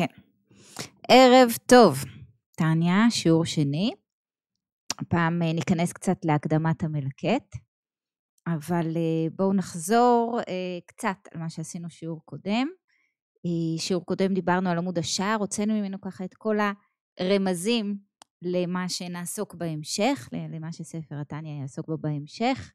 כן. ערב טוב. טניה, שיעור שני. הפעם אה, ניכנס קצת להקדמת המלקט, אבל אה, בואו נחזור אה, קצת על מה שעשינו שיעור קודם. שיעור קודם דיברנו על עמוד השער, הוצאנו ממנו ככה את כל הרמזים למה שנעסוק בהמשך, למה שספר התניא יעסוק בו בהמשך.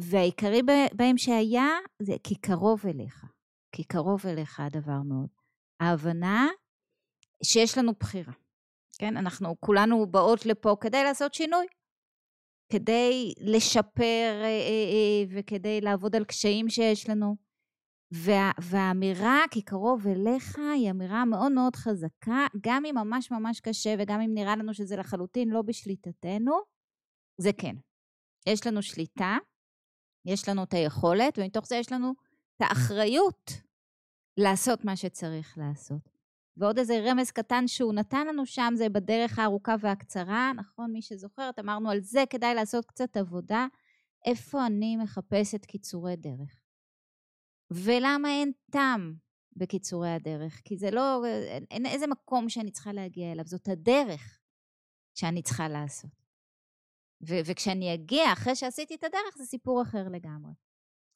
והעיקרי בהם שהיה זה כי קרוב אליך, כי קרוב אליך הדבר מאוד. ההבנה שיש לנו בחירה, כן? אנחנו כולנו באות לפה כדי לעשות שינוי, כדי לשפר אה, אה, אה, וכדי לעבוד על קשיים שיש לנו. וה, והאמירה כי קרוב אליך היא אמירה מאוד מאוד חזקה, גם אם ממש ממש קשה וגם אם נראה לנו שזה לחלוטין לא בשליטתנו, זה כן. יש לנו שליטה, יש לנו את היכולת, ומתוך זה יש לנו את האחריות לעשות מה שצריך לעשות. ועוד איזה רמז קטן שהוא נתן לנו שם, זה בדרך הארוכה והקצרה, נכון? מי שזוכרת, אמרנו על זה כדאי לעשות קצת עבודה. איפה אני מחפשת קיצורי דרך? ולמה אין טעם בקיצורי הדרך? כי זה לא, אין, אין איזה מקום שאני צריכה להגיע אליו, זאת הדרך שאני צריכה לעשות. ו- וכשאני אגיע אחרי שעשיתי את הדרך, זה סיפור אחר לגמרי.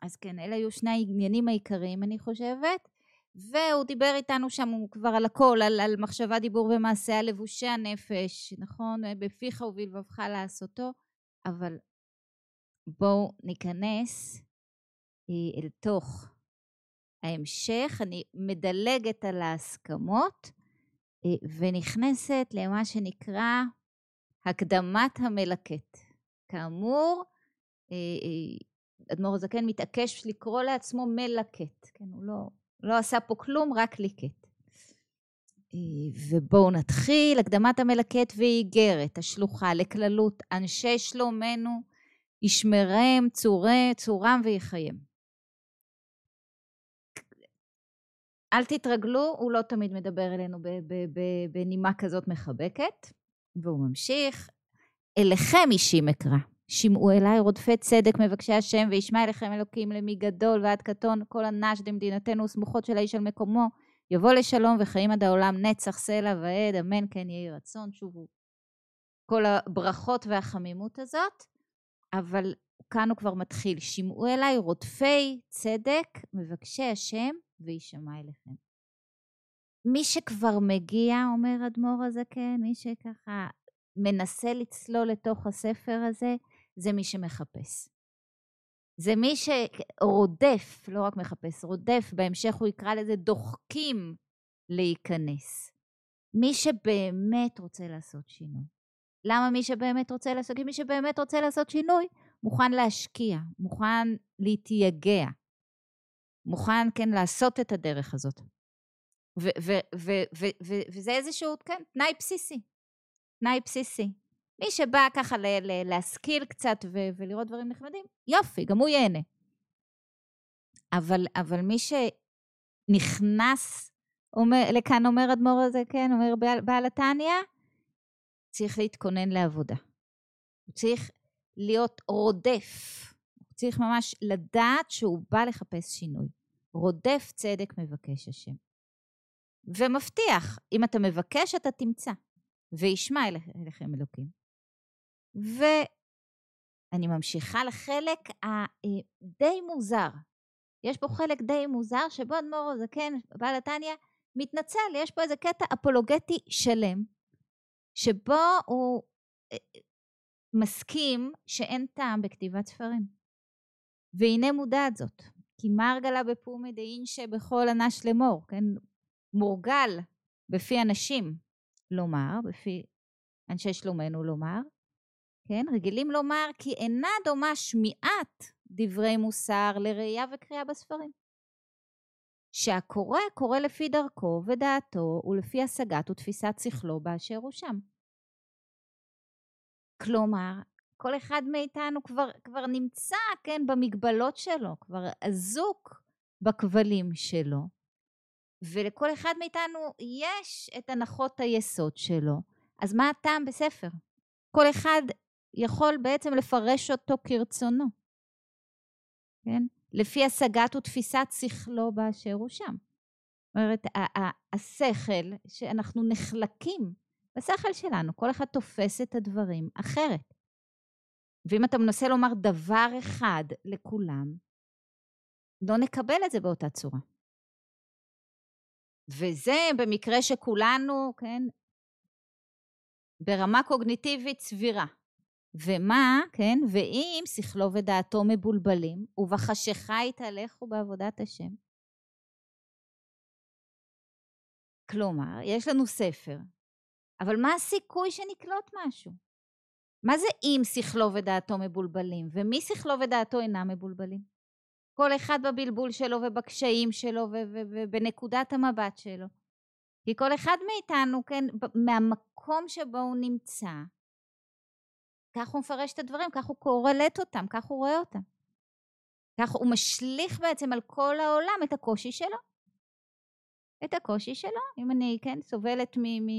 אז כן, אלה היו שני העניינים העיקריים, אני חושבת. והוא דיבר איתנו שם הוא כבר על הכל, על, על מחשבה, דיבור ומעשה, על לבושי הנפש, נכון? בפיך ובלבבך לעשותו, אבל בואו ניכנס אה, אל תוך ההמשך. אני מדלגת על ההסכמות אה, ונכנסת למה שנקרא הקדמת המלקט. כאמור, אה, אדמו"ר הזקן מתעקש לקרוא לעצמו מלקט, כן, הוא לא לא עשה פה כלום, רק ליקט. אה, ובואו נתחיל, הקדמת המלקט ואיגרת, השלוחה לכללות אנשי שלומנו, ישמרם, צורי, צורם ויחיים. אל תתרגלו, הוא לא תמיד מדבר אלינו בנימה כזאת מחבקת. והוא ממשיך, אליכם אישי מקרא. שמעו אליי רודפי צדק מבקשי השם וישמע אליכם אלוקים למי גדול ועד קטון כל הנש דמדינתנו וסמוכות של האיש על מקומו. יבוא לשלום וחיים עד העולם נצח סלע ועד אמן כן יהי רצון. שובו כל הברכות והחמימות הזאת אבל כאן הוא כבר מתחיל. שמעו אליי רודפי צדק מבקשי השם וישמע אליכם. מי שכבר מגיע אומר אדמו"ר הזקן מי שככה מנסה לצלול לתוך הספר הזה זה מי שמחפש. זה מי שרודף, לא רק מחפש, רודף, בהמשך הוא יקרא לזה דוחקים להיכנס. מי שבאמת רוצה לעשות שינוי. למה מי שבאמת רוצה לעשות? כי מי שבאמת רוצה לעשות שינוי, מוכן להשקיע, מוכן להתייגע, מוכן, כן, לעשות את הדרך הזאת. וזה איזשהו, כן, תנאי בסיסי. תנאי בסיסי. מי שבא ככה ל- ל- להשכיל קצת ו- ולראות דברים נחמדים, יופי, גם הוא ייהנה. אבל, אבל מי שנכנס אומר, לכאן, אומר אדמו"ר הזה, כן, אומר בעל, בעל התניא, צריך להתכונן לעבודה. הוא צריך להיות רודף. הוא צריך ממש לדעת שהוא בא לחפש שינוי. רודף צדק מבקש השם. ומבטיח, אם אתה מבקש, אתה תמצא. וישמע אליכם אלוקים. ואני ממשיכה לחלק הדי מוזר. יש פה חלק די מוזר שבו אדמו"ר הזקן, בעל התניא, מתנצל, יש פה איזה קטע אפולוגטי שלם, שבו הוא אה, מסכים שאין טעם בכתיבת ספרים. והנה מודעת זאת, כי מרגלה בפומי דאינשה בכל אנש לאמור, כן? מורגל בפי אנשים לומר, בפי אנשי שלומנו לומר, כן? רגילים לומר כי אינה דומה שמיעת דברי מוסר לראייה וקריאה בספרים. שהקורא קורא לפי דרכו ודעתו ולפי השגת ותפיסת שכלו באשר הוא שם. כלומר, כל אחד מאיתנו כבר, כבר נמצא, כן, במגבלות שלו, כבר אזוק בכבלים שלו, ולכל אחד מאיתנו יש את הנחות היסוד שלו, אז מה הטעם בספר? כל אחד יכול בעצם לפרש אותו כרצונו, כן? לפי השגת ותפיסת שכלו באשר הוא שם. זאת אומרת, השכל, שאנחנו נחלקים בשכל שלנו, כל אחד תופס את הדברים אחרת. ואם אתה מנסה לומר דבר אחד לכולם, לא נקבל את זה באותה צורה. וזה במקרה שכולנו, כן, ברמה קוגניטיבית סבירה. ומה, כן, ואם שכלו ודעתו מבולבלים, ובחשיכה יתהלכו בעבודת השם. כלומר, יש לנו ספר, אבל מה הסיכוי שנקלוט משהו? מה זה אם שכלו ודעתו מבולבלים? ומי שכלו ודעתו אינם מבולבלים? כל אחד בבלבול שלו ובקשיים שלו ובנקודת המבט שלו. כי כל אחד מאיתנו, כן, מהמקום שבו הוא נמצא, כך הוא מפרש את הדברים, כך הוא קורלט אותם, כך הוא רואה אותם. כך הוא משליך בעצם על כל העולם את הקושי שלו. את הקושי שלו, אם אני, כן, סובלת מ... מ...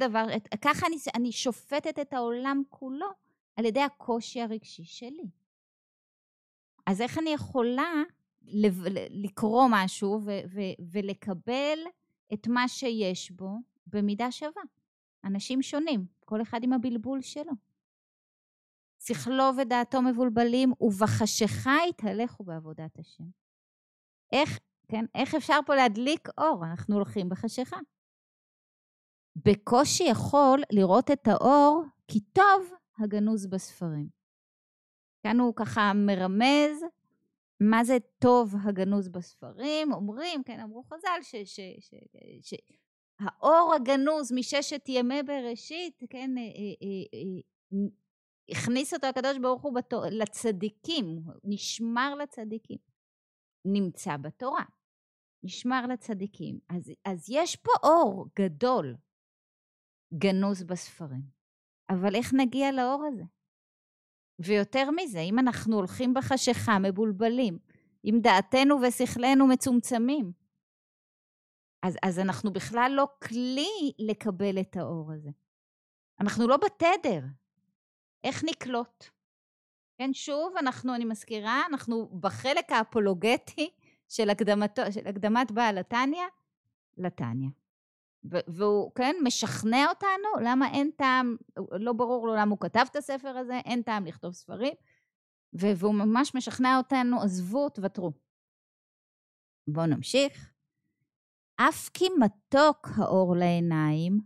דבר, את, ככה אני, אני שופטת את העולם כולו על ידי הקושי הרגשי שלי. אז איך אני יכולה לקרוא משהו ו- ו- ולקבל את מה שיש בו במידה שווה? אנשים שונים, כל אחד עם הבלבול שלו. שכלו ודעתו מבולבלים, ובחשיכה יתהלכו בעבודת השם. איך, כן, איך אפשר פה להדליק אור? אנחנו הולכים בחשיכה. בקושי יכול לראות את האור כי טוב הגנוז בספרים. כאן הוא ככה מרמז מה זה טוב הגנוז בספרים. אומרים, כן, אמרו חז"ל, שהאור הגנוז מששת ימי בראשית, כן, אה, אה, אה, הכניס אותו הקדוש ברוך הוא בתור, לצדיקים, נשמר לצדיקים, נמצא בתורה, נשמר לצדיקים. אז, אז יש פה אור גדול, גנוז בספרים. אבל איך נגיע לאור הזה? ויותר מזה, אם אנחנו הולכים בחשיכה, מבולבלים, אם דעתנו ושכלנו מצומצמים, אז, אז אנחנו בכלל לא כלי לקבל את האור הזה. אנחנו לא בתדר. איך נקלוט? כן, שוב, אנחנו, אני מזכירה, אנחנו בחלק האפולוגטי של, הקדמתו, של הקדמת בעל התניא לתניא. והוא, כן, משכנע אותנו למה אין טעם, לא ברור לו למה הוא כתב את הספר הזה, אין טעם לכתוב ספרים, והוא ממש משכנע אותנו, עזבו, תוותרו. בואו נמשיך. אף כי מתוק האור לעיניים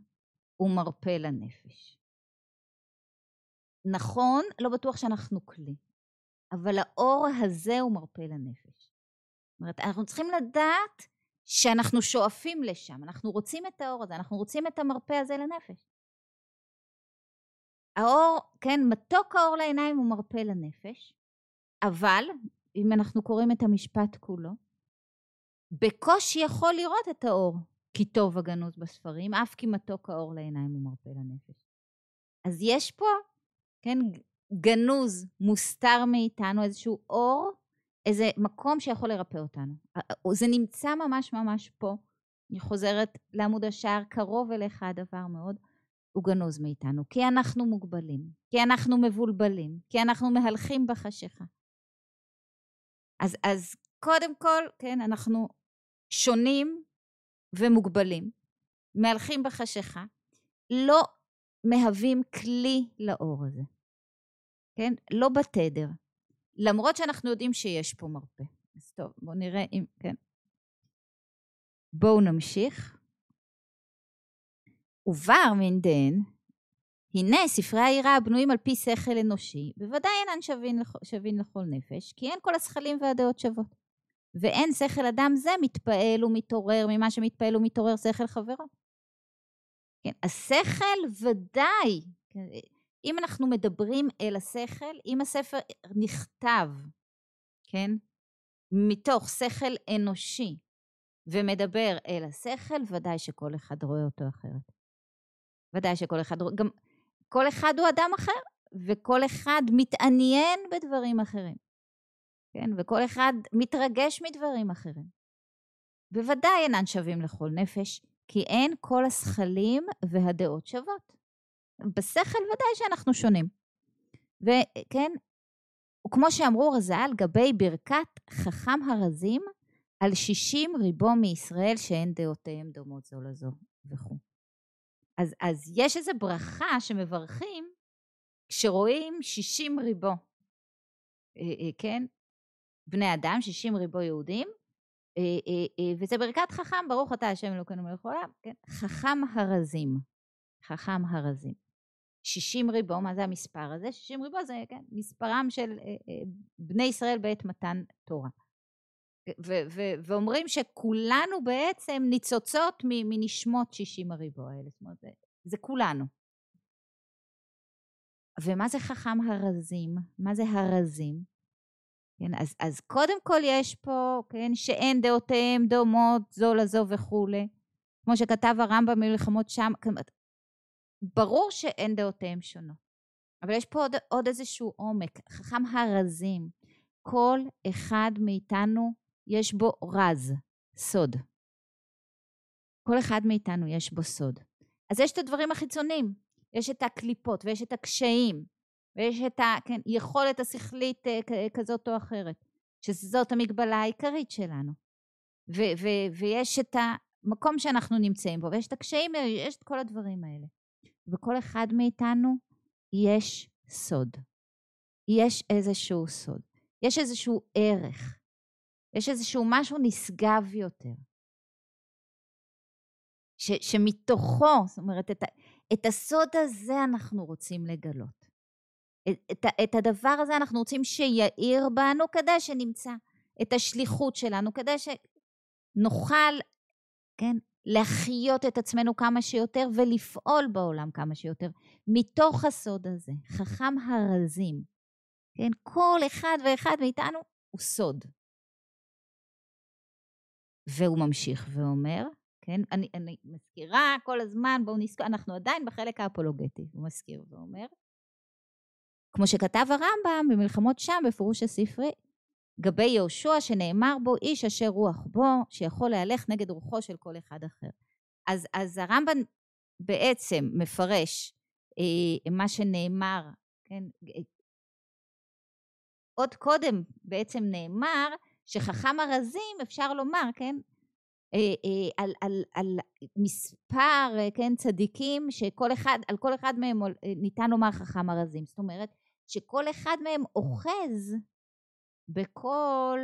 ומרפא לנפש. נכון, לא בטוח שאנחנו כלי, אבל האור הזה הוא מרפא לנפש. זאת אומרת, אנחנו צריכים לדעת שאנחנו שואפים לשם, אנחנו רוצים את האור הזה, אנחנו רוצים את המרפא הזה לנפש. האור, כן, מתוק האור לעיניים הוא מרפא לנפש, אבל, אם אנחנו קוראים את המשפט כולו, בקושי יכול לראות את האור, כי טוב הגנוז בספרים, אף כי מתוק האור לעיניים הוא מרפא לנפש. אז יש פה, כן, גנוז מוסתר מאיתנו, איזשהו אור איזה מקום שיכול לרפא אותנו. זה נמצא ממש ממש פה. אני חוזרת לעמוד השער, קרוב אליך הדבר מאוד, הוא גנוז מאיתנו. כי אנחנו מוגבלים, כי אנחנו מבולבלים, כי אנחנו מהלכים בחשיכה. אז, אז קודם כל, כן, אנחנו שונים ומוגבלים, מהלכים בחשיכה, לא מהווים כלי לאור הזה, כן? לא בתדר. למרות שאנחנו יודעים שיש פה מרפא. אז טוב, בואו נראה אם, כן. בואו נמשיך. ובר מן דן, הנה ספרי העירה הבנויים על פי שכל אנושי, בוודאי אינן שווים, לכ... שווים לכל נפש, כי אין כל השכלים והדעות שוות. ואין שכל אדם זה מתפעל ומתעורר ממה שמתפעל ומתעורר שכל חברו. כן, השכל ודאי, כן, אם אנחנו מדברים אל השכל, אם הספר נכתב, כן, מתוך שכל אנושי ומדבר אל השכל, ודאי שכל אחד רואה אותו אחרת. ודאי שכל אחד רואה, גם כל אחד הוא אדם אחר, וכל אחד מתעניין בדברים אחרים, כן, וכל אחד מתרגש מדברים אחרים. בוודאי אינן שווים לכל נפש, כי אין כל השכלים והדעות שוות. בשכל ודאי שאנחנו שונים. וכן, וכמו שאמרו רז"ל, גבי ברכת חכם הרזים, על שישים ריבו מישראל שאין דעותיהם דומות זו לזו וכו'. אז, אז יש איזו ברכה שמברכים כשרואים שישים ריבו, אה, אה, כן? בני אדם, שישים ריבו יהודים, אה, וזה ברכת חכם, ברוך אתה השם אלוקינו מלך העולם, כן? חכם הרזים, חכם הרזים. שישים ריבו, מה זה המספר הזה? שישים ריבו זה כן, מספרם של בני ישראל בעת מתן תורה. ו- ו- ואומרים שכולנו בעצם ניצוצות מנשמות שישים הריבו האלה, זאת אומרת, זה, זה כולנו. ומה זה חכם הרזים? מה זה הרזים? כן, אז, אז קודם כל יש פה, כן, שאין דעותיהם דומות זו לזו וכולי. כמו שכתב הרמב"ם במלחמות שם, ברור שאין דעותיהם שונות. אבל יש פה עוד, עוד איזשהו עומק, חכם הרזים. כל אחד מאיתנו יש בו רז, סוד. כל אחד מאיתנו יש בו סוד. אז יש את הדברים החיצוניים, יש את הקליפות ויש את הקשיים ויש את היכולת כן, השכלית אה, כזאת או אחרת, שזאת המגבלה העיקרית שלנו. ו- ו- ויש את המקום שאנחנו נמצאים בו, ויש את הקשיים, יש את כל הדברים האלה. וכל אחד מאיתנו יש סוד. יש איזשהו סוד. יש איזשהו ערך. יש איזשהו משהו נשגב יותר. ש, שמתוכו, זאת אומרת, את, את הסוד הזה אנחנו רוצים לגלות. את, את, הדבר הזה אנחנו רוצים שיאיר בנו כדי שנמצא את השליחות שלנו, כדי שנוכל, כן, להחיות את עצמנו כמה שיותר ולפעול בעולם כמה שיותר, מתוך הסוד הזה, חכם הרזים. כן, כל אחד ואחד מאיתנו הוא סוד. והוא ממשיך ואומר, כן, אני, אני מזכירה כל הזמן, בואו נזכור, אנחנו עדיין בחלק האפולוגטי, הוא מזכיר ואומר, כמו שכתב הרמב"ם במלחמות שם בפירוש הספרי, גבי יהושע שנאמר בו איש אשר רוח בו, שיכול להלך נגד רוחו של כל אחד אחר. אז, אז הרמב"ם בעצם מפרש אה, מה שנאמר, כן, אה, עוד קודם בעצם נאמר שחכם הרזים אפשר לומר, כן, אה, אה, על, על, על מספר, אה, כן, צדיקים שכל אחד, על כל אחד מהם ניתן לומר חכם הרזים. זאת אומרת, שכל אחד מהם אוחז בכל,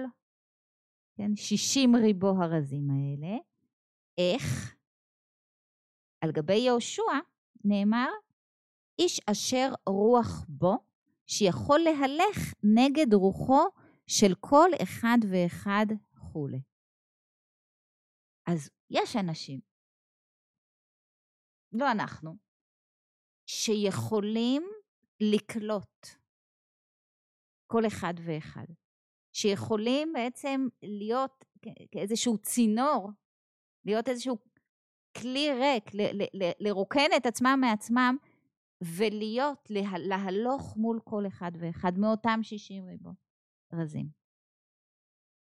כן, שישים ריבו הרזים האלה. איך? על גבי יהושע נאמר, איש אשר רוח בו, שיכול להלך נגד רוחו של כל אחד ואחד כולי. אז יש אנשים, לא אנחנו, שיכולים לקלוט כל אחד ואחד, שיכולים בעצם להיות כאיזשהו צינור, להיות איזשהו כלי ריק, לרוקן את עצמם מעצמם ולהיות, להלוך מול כל אחד ואחד מאותם שישים ריבו רזים.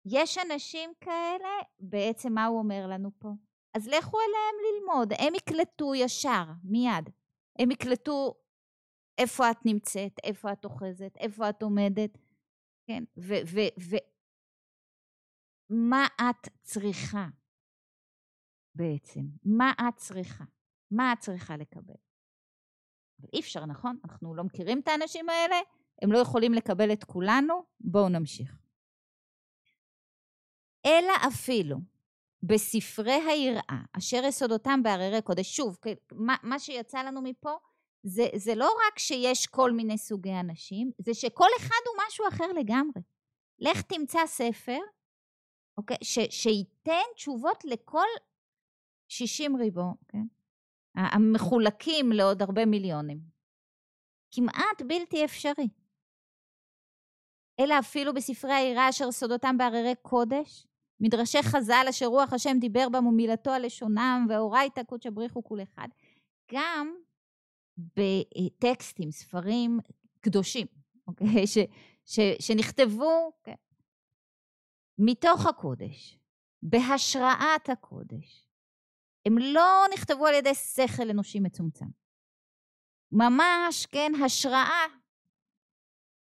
יש אנשים כאלה, בעצם מה הוא אומר לנו פה? אז לכו אליהם ללמוד, הם יקלטו ישר, מיד. הם יקלטו איפה את נמצאת, איפה את אוחזת, איפה את עומדת, כן, ומה את צריכה בעצם? מה את צריכה? מה את צריכה לקבל? אי אפשר, נכון? אנחנו לא מכירים את האנשים האלה, הם לא יכולים לקבל את כולנו, בואו נמשיך. אלא אפילו בספרי היראה, אשר יסודותם בהררי קודש. שוב, מה, מה שיצא לנו מפה, זה, זה לא רק שיש כל מיני סוגי אנשים, זה שכל אחד הוא משהו אחר לגמרי. לך תמצא ספר, אוקיי, ש, שייתן תשובות לכל 60 ריבו, כן? המחולקים לעוד הרבה מיליונים. כמעט בלתי אפשרי. אלא אפילו בספרי היראה אשר סודותם בהררי קודש, מדרשי חז"ל אשר רוח השם דיבר בם ומילתו על לשונם ואורייתא קודשא בריחו כול אחד. גם בטקסטים, ספרים קדושים, אוקיי? ש, ש, שנכתבו כן, מתוך הקודש, בהשראת הקודש. הם לא נכתבו על ידי שכל אנושי מצומצם. ממש, כן, השראה,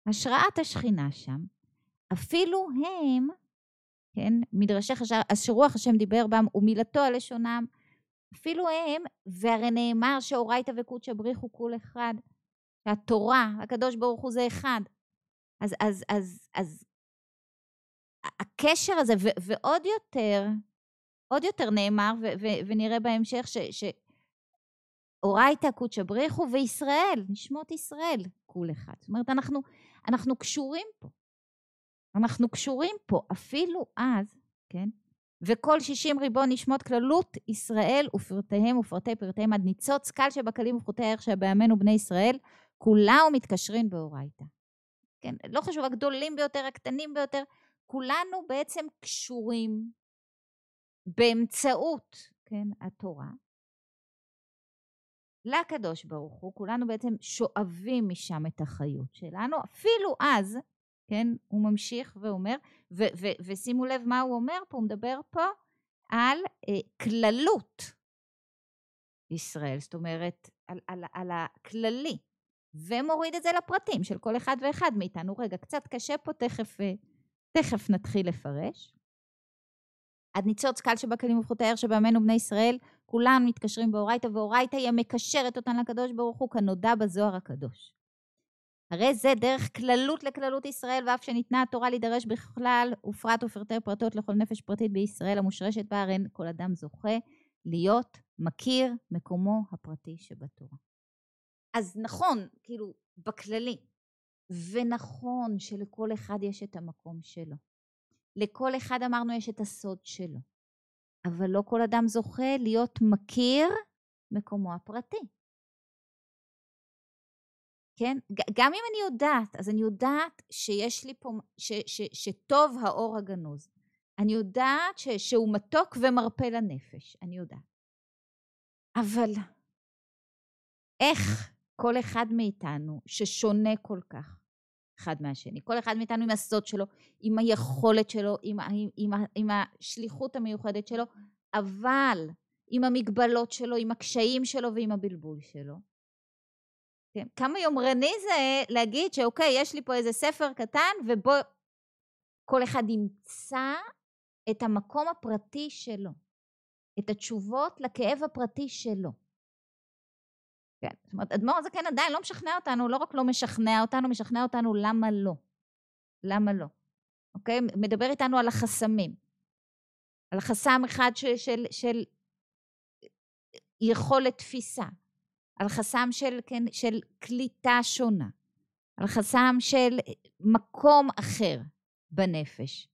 השראת השכינה שם. אפילו הם כן? מדרשי חשר, אשר רוח השם דיבר בם ומילתו על לשונם. אפילו הם, והרי נאמר שאורייתא וקודשא בריחו כול אחד. שהתורה, הקדוש ברוך הוא זה אחד. אז, אז, אז, אז הקשר הזה, ו, ועוד יותר, עוד יותר נאמר, ו, ו, ונראה בהמשך, ש, ש, אורייתא קודשא בריחו וישראל, נשמות ישראל, כול אחד. זאת אומרת, אנחנו, אנחנו קשורים פה. אנחנו קשורים פה, אפילו אז, כן? וכל שישים ריבון נשמות כללות ישראל ופרטיהם ופרטי פרטיהם עד ניצוץ קל שבקלים ופחותי הערך שבעמנו בני ישראל, כולם מתקשרים באורייתא. כן, לא חשוב, הגדולים ביותר, הקטנים ביותר, כולנו בעצם קשורים באמצעות, כן, התורה, לקדוש ברוך הוא, כולנו בעצם שואבים משם את החיות שלנו, אפילו אז, כן, הוא ממשיך ואומר, ו- ו- ושימו לב מה הוא אומר פה, הוא מדבר פה על אה, כללות ישראל, זאת אומרת, על, על, על הכללי, ומוריד את זה לפרטים של כל אחד ואחד מאיתנו. רגע, קצת קשה פה, תכף, אה, תכף נתחיל לפרש. עד ניצוץ קל שבכלים ובחוטי הער שבעמנו בני ישראל, כולם מתקשרים באורייתא, ואורייתא היא המקשרת אותן לקדוש ברוך הוא, כנודע בזוהר הקדוש. הרי זה דרך כללות לכללות ישראל, ואף שניתנה התורה להידרש בכלל, ופרט ופרטי פרטות לכל נפש פרטית בישראל המושרשת בה, הרי כל אדם זוכה להיות מכיר מקומו הפרטי שבתורה. אז נכון, כאילו, בכללי, ונכון שלכל אחד יש את המקום שלו. לכל אחד אמרנו יש את הסוד שלו. אבל לא כל אדם זוכה להיות מכיר מקומו הפרטי. כן? גם אם אני יודעת, אז אני יודעת שיש לי פה, ש, ש, שטוב האור הגנוז. אני יודעת ש, שהוא מתוק ומרפה לנפש, אני יודעת. אבל איך כל אחד מאיתנו, ששונה כל כך אחד מהשני, כל אחד מאיתנו עם הסוד שלו, עם היכולת שלו, עם, עם, עם, עם השליחות המיוחדת שלו, אבל עם המגבלות שלו, עם הקשיים שלו ועם הבלבול שלו. כן, כמה יומרני זה להגיד שאוקיי, יש לי פה איזה ספר קטן ובו כל אחד ימצא את המקום הפרטי שלו, את התשובות לכאב הפרטי שלו. כן, זאת אומרת, אדמו"ר הזקן כן עדיין לא משכנע אותנו, לא רק לא משכנע אותנו, משכנע אותנו למה לא. למה לא. אוקיי? מדבר איתנו על החסמים. על חסם אחד של, של, של יכולת תפיסה, על חסם של, כן, של קליטה שונה, על חסם של מקום אחר בנפש,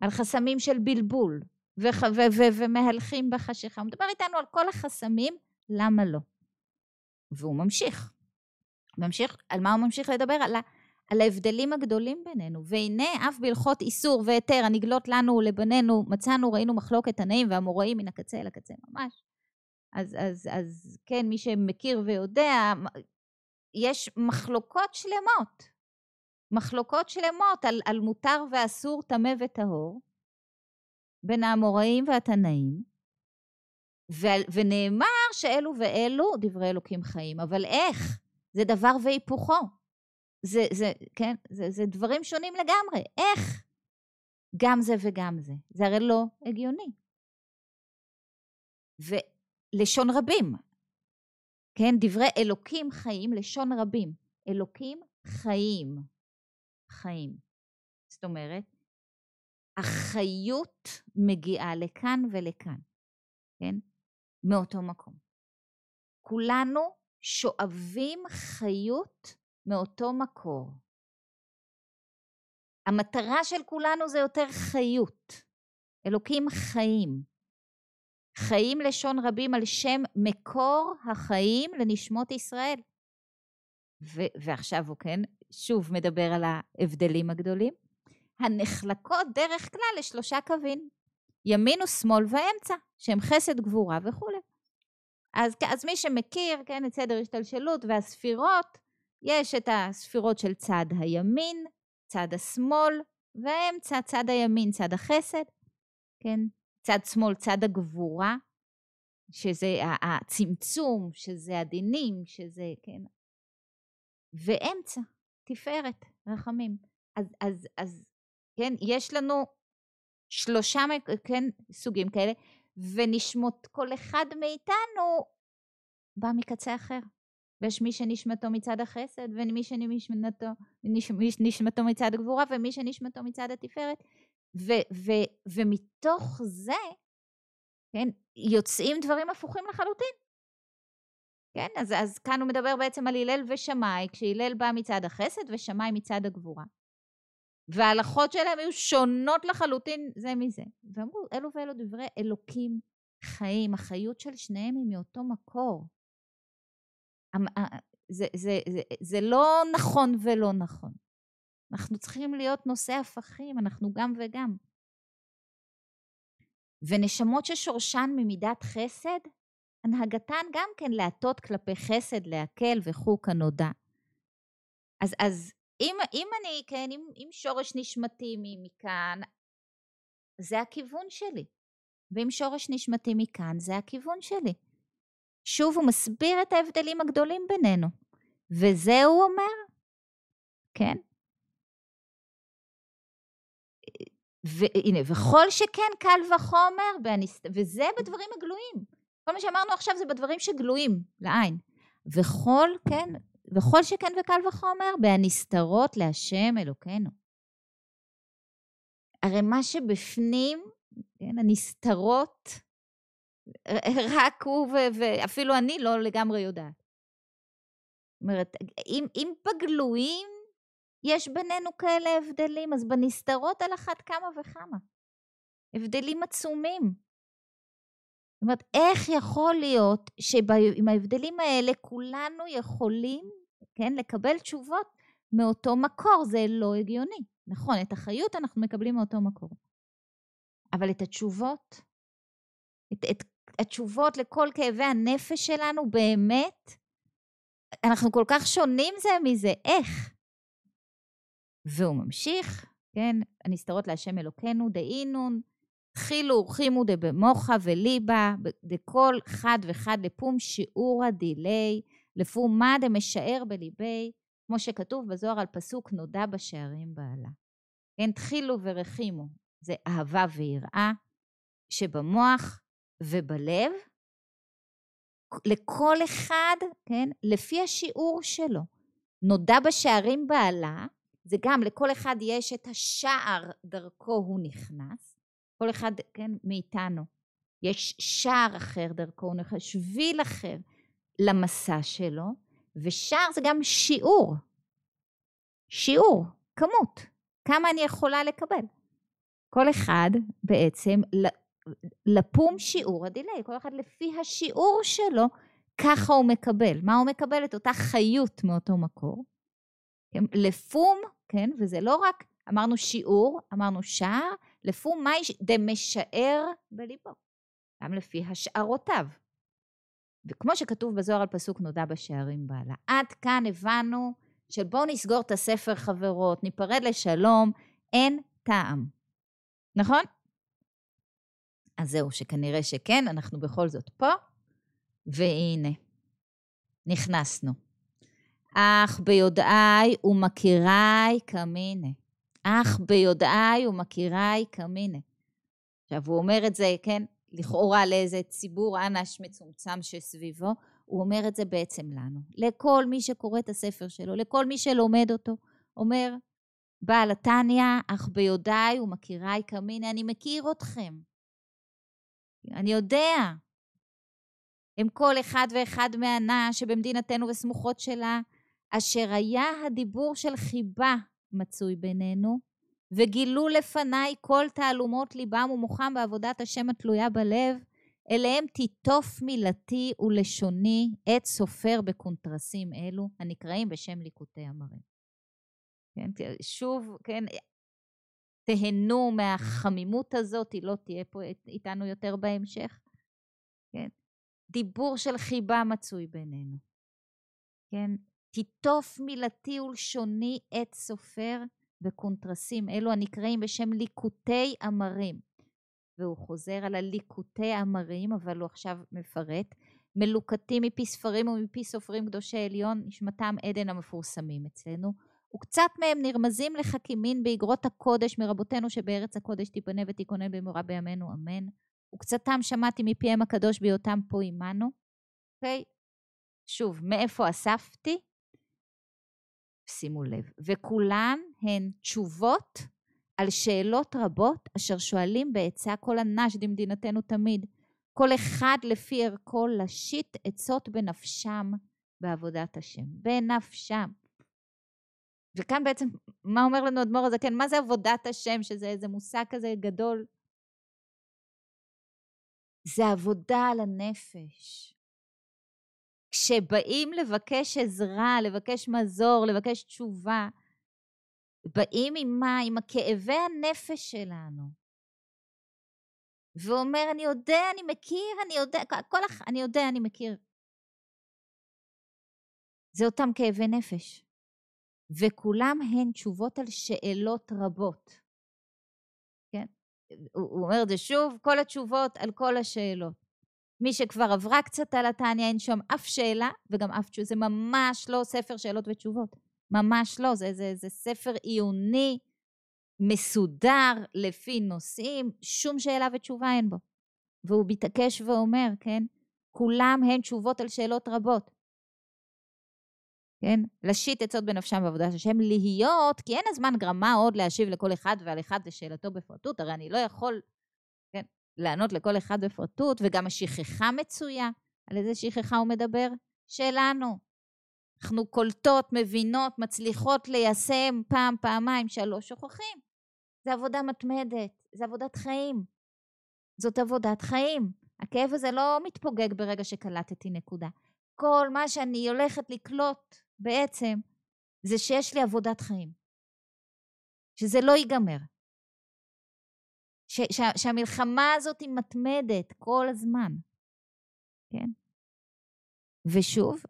על חסמים של בלבול וח, ו, ו, ומהלכים בחשיכה. הוא מדבר איתנו על כל החסמים, למה לא? והוא ממשיך. ממשיך, על מה הוא ממשיך לדבר? על, ה, על ההבדלים הגדולים בינינו. והנה אף בהלכות איסור והיתר הנגלות לנו ולבנינו, מצאנו, ראינו מחלוקת תנאים והאמוראים מן הקצה אל הקצה ממש. אז, אז, אז כן, מי שמכיר ויודע, יש מחלוקות שלמות. מחלוקות שלמות על, על מותר ואסור, טמא וטהור, בין האמוראים והתנאים, ו- ונאמר שאלו ואלו דברי אלוקים חיים. אבל איך? זה דבר והיפוכו. זה, זה, כן, זה, זה דברים שונים לגמרי. איך? גם זה וגם זה. זה הרי לא הגיוני. ולשון רבים, כן, דברי אלוקים חיים, לשון רבים. אלוקים חיים. חיים. זאת אומרת, החיות מגיעה לכאן ולכאן, כן? מאותו מקום. כולנו שואבים חיות מאותו מקור. המטרה של כולנו זה יותר חיות. אלוקים חיים. חיים לשון רבים על שם מקור החיים לנשמות ישראל. ו- ועכשיו הוא כן, שוב מדבר על ההבדלים הגדולים. הנחלקות דרך כלל לשלושה קווים. ימין ושמאל ואמצע, שהם חסד, גבורה וכולי. אז, אז מי שמכיר, כן, את סדר השתלשלות והספירות, יש את הספירות של צד הימין, צד השמאל, והאמצע, צד הימין, צד החסד, כן, צד שמאל, צד הגבורה, שזה הצמצום, שזה הדינים, שזה, כן, ואמצע, תפארת, רחמים. אז, אז, אז, כן, יש לנו שלושה, כן, סוגים כאלה, ונשמות כל אחד מאיתנו בא מקצה אחר. ויש מי שנשמתו מצד החסד, ומי שנשמתו נשמתו מצד הגבורה, ומי שנשמתו מצד התפארת. ו, ו, ומתוך זה, כן, יוצאים דברים הפוכים לחלוטין. כן, אז, אז כאן הוא מדבר בעצם על הלל ושמאי, כשהלל בא מצד החסד ושמאי מצד הגבורה. וההלכות שלהם היו שונות לחלוטין זה מזה. ואמרו, אלו ואלו דברי אלוקים חיים, החיות של שניהם היא מאותו מקור. זה, זה, זה, זה לא נכון ולא נכון. אנחנו צריכים להיות נושאי הפכים, אנחנו גם וגם. ונשמות ששורשן ממידת חסד, הנהגתן גם כן להטות כלפי חסד, להקל וכו' כנודע. אז, אז אם, אם אני, כן, אם, אם שורש נשמתי מכאן, זה הכיוון שלי. ואם שורש נשמתי מכאן, זה הכיוון שלי. שוב, הוא מסביר את ההבדלים הגדולים בינינו. וזה הוא אומר, כן? והנה, וכל שכן קל וחומר, וזה בדברים הגלויים. כל מה שאמרנו עכשיו זה בדברים שגלויים לעין. וכל, כן, וכל שכן וקל וחומר, בהנסתרות להשם אלוקינו. הרי מה שבפנים, כן, הנסתרות, רק הוא ו- ואפילו אני לא לגמרי יודעת. זאת אומרת, אם, אם בגלויים יש בינינו כאלה הבדלים, אז בנסתרות על אחת כמה וכמה. הבדלים עצומים. זאת אומרת, איך יכול להיות שעם ההבדלים האלה כולנו יכולים, כן, לקבל תשובות מאותו מקור? זה לא הגיוני. נכון, את החיות אנחנו מקבלים מאותו מקור. אבל את התשובות, את, את התשובות לכל כאבי הנפש שלנו באמת, אנחנו כל כך שונים זה מזה, איך? והוא ממשיך, כן, הנסתרות להשם אלוקינו דאינון, תחילו ורחימו דבמוחה וליבה, דכל חד וחד לפום שיעורא דילי, לפום מה דמשער בליבי, כמו שכתוב בזוהר על פסוק נודע בשערים בעלה. כן, תחילו ורחימו, זה אהבה ויראה, שבמוח ובלב, לכל אחד, כן, לפי השיעור שלו. נודע בשערים בעלה, זה גם לכל אחד יש את השער דרכו הוא נכנס, כל אחד, כן, מאיתנו. יש שער אחר דרכו הוא נכנס, שביל אחר למסע שלו, ושער זה גם שיעור. שיעור, כמות, כמה אני יכולה לקבל. כל אחד בעצם לפום שיעור הדיליי, כל אחד לפי השיעור שלו, ככה הוא מקבל. מה הוא מקבל? את אותה חיות מאותו מקור. כן? לפום, כן, וזה לא רק, אמרנו שיעור, אמרנו שער, לפום מאי דמשער בליבו, גם לפי השערותיו. וכמו שכתוב בזוהר על פסוק נודע בשערים בעלה. עד כאן הבנו של בואו נסגור את הספר חברות, ניפרד לשלום, אין טעם. נכון? אז זהו, שכנראה שכן, אנחנו בכל זאת פה, והנה, נכנסנו. אך ביודעי ומכירי קמיני. אך ביודעי ומכירי קמיני. עכשיו, הוא אומר את זה, כן, לכאורה לאיזה ציבור אנש מצומצם שסביבו, הוא אומר את זה בעצם לנו. לכל מי שקורא את הספר שלו, לכל מי שלומד אותו, אומר, בעל התניא, אך ביודעי ומכירי קמיני, אני מכיר אתכם. אני יודע. הם כל אחד ואחד מהנה שבמדינתנו וסמוכות שלה, אשר היה הדיבור של חיבה מצוי בינינו, וגילו לפניי כל תעלומות ליבם ומוחם בעבודת השם התלויה בלב, אליהם תיטוף מילתי ולשוני את סופר בקונטרסים אלו, הנקראים בשם ליקוטי אמרים. כן, שוב, כן, תהנו מהחמימות הזאת, היא לא תהיה פה איתנו יותר בהמשך. כן? דיבור של חיבה מצוי בינינו. כן? תיטוף מילתי ולשוני עת סופר וקונטרסים, אלו הנקראים בשם ליקוטי אמרים. והוא חוזר על הליקוטי אמרים, אבל הוא עכשיו מפרט. מלוקטים מפי ספרים ומפי סופרים קדושי עליון, נשמתם עדן המפורסמים אצלנו. וקצת מהם נרמזים לך כמין באגרות הקודש מרבותינו שבארץ הקודש תיבנה ותיכונן במורה בימינו, אמן. וקצתם שמעתי מפיהם הקדוש בהיותם פה עמנו. אוקיי? Okay? שוב, מאיפה אספתי? שימו לב. וכולן הן תשובות על שאלות רבות אשר שואלים בעצה כל הנש דמדינתנו תמיד. כל אחד לפי ערכו לשיט עצות בנפשם בעבודת השם. בנפשם. וכאן בעצם, מה אומר לנו אדמו"ר הזקן? מה זה עבודת השם, שזה איזה מושג כזה גדול? זה עבודה על הנפש. כשבאים לבקש עזרה, לבקש מזור, לבקש תשובה, באים עם מה? עם הכאבי הנפש שלנו. ואומר, אני יודע, אני מכיר, אני יודע, כל הח... אני יודע, אני מכיר. זה אותם כאבי נפש. וכולם הן תשובות על שאלות רבות. כן? הוא אומר את זה שוב, כל התשובות על כל השאלות. מי שכבר עברה קצת על התניא, אין שם אף שאלה וגם אף תשובה. זה ממש לא ספר שאלות ותשובות. ממש לא. זה, זה, זה ספר עיוני, מסודר, לפי נושאים, שום שאלה ותשובה אין בו. והוא מתעקש ואומר, כן? כולם הן תשובות על שאלות רבות. כן? לשיט עצות בנפשם בעבודת השם, להיות, כי אין הזמן גרמה עוד להשיב לכל אחד ועל אחד לשאלתו בפרטות, הרי אני לא יכול לענות לכל אחד בפרטות, וגם השכחה מצויה. על איזה שכחה הוא מדבר? שלנו. אנחנו קולטות, מבינות, מצליחות ליישם פעם, פעמיים, שלוש, שוכחים. זה עבודה מתמדת, זה עבודת חיים. זאת עבודת חיים. הכאב הזה לא מתפוגג ברגע שקלטתי נקודה. כל מה שאני הולכת לקלוט בעצם, זה שיש לי עבודת חיים. שזה לא ייגמר. ש, ש, שהמלחמה הזאת היא מתמדת כל הזמן, כן? ושוב,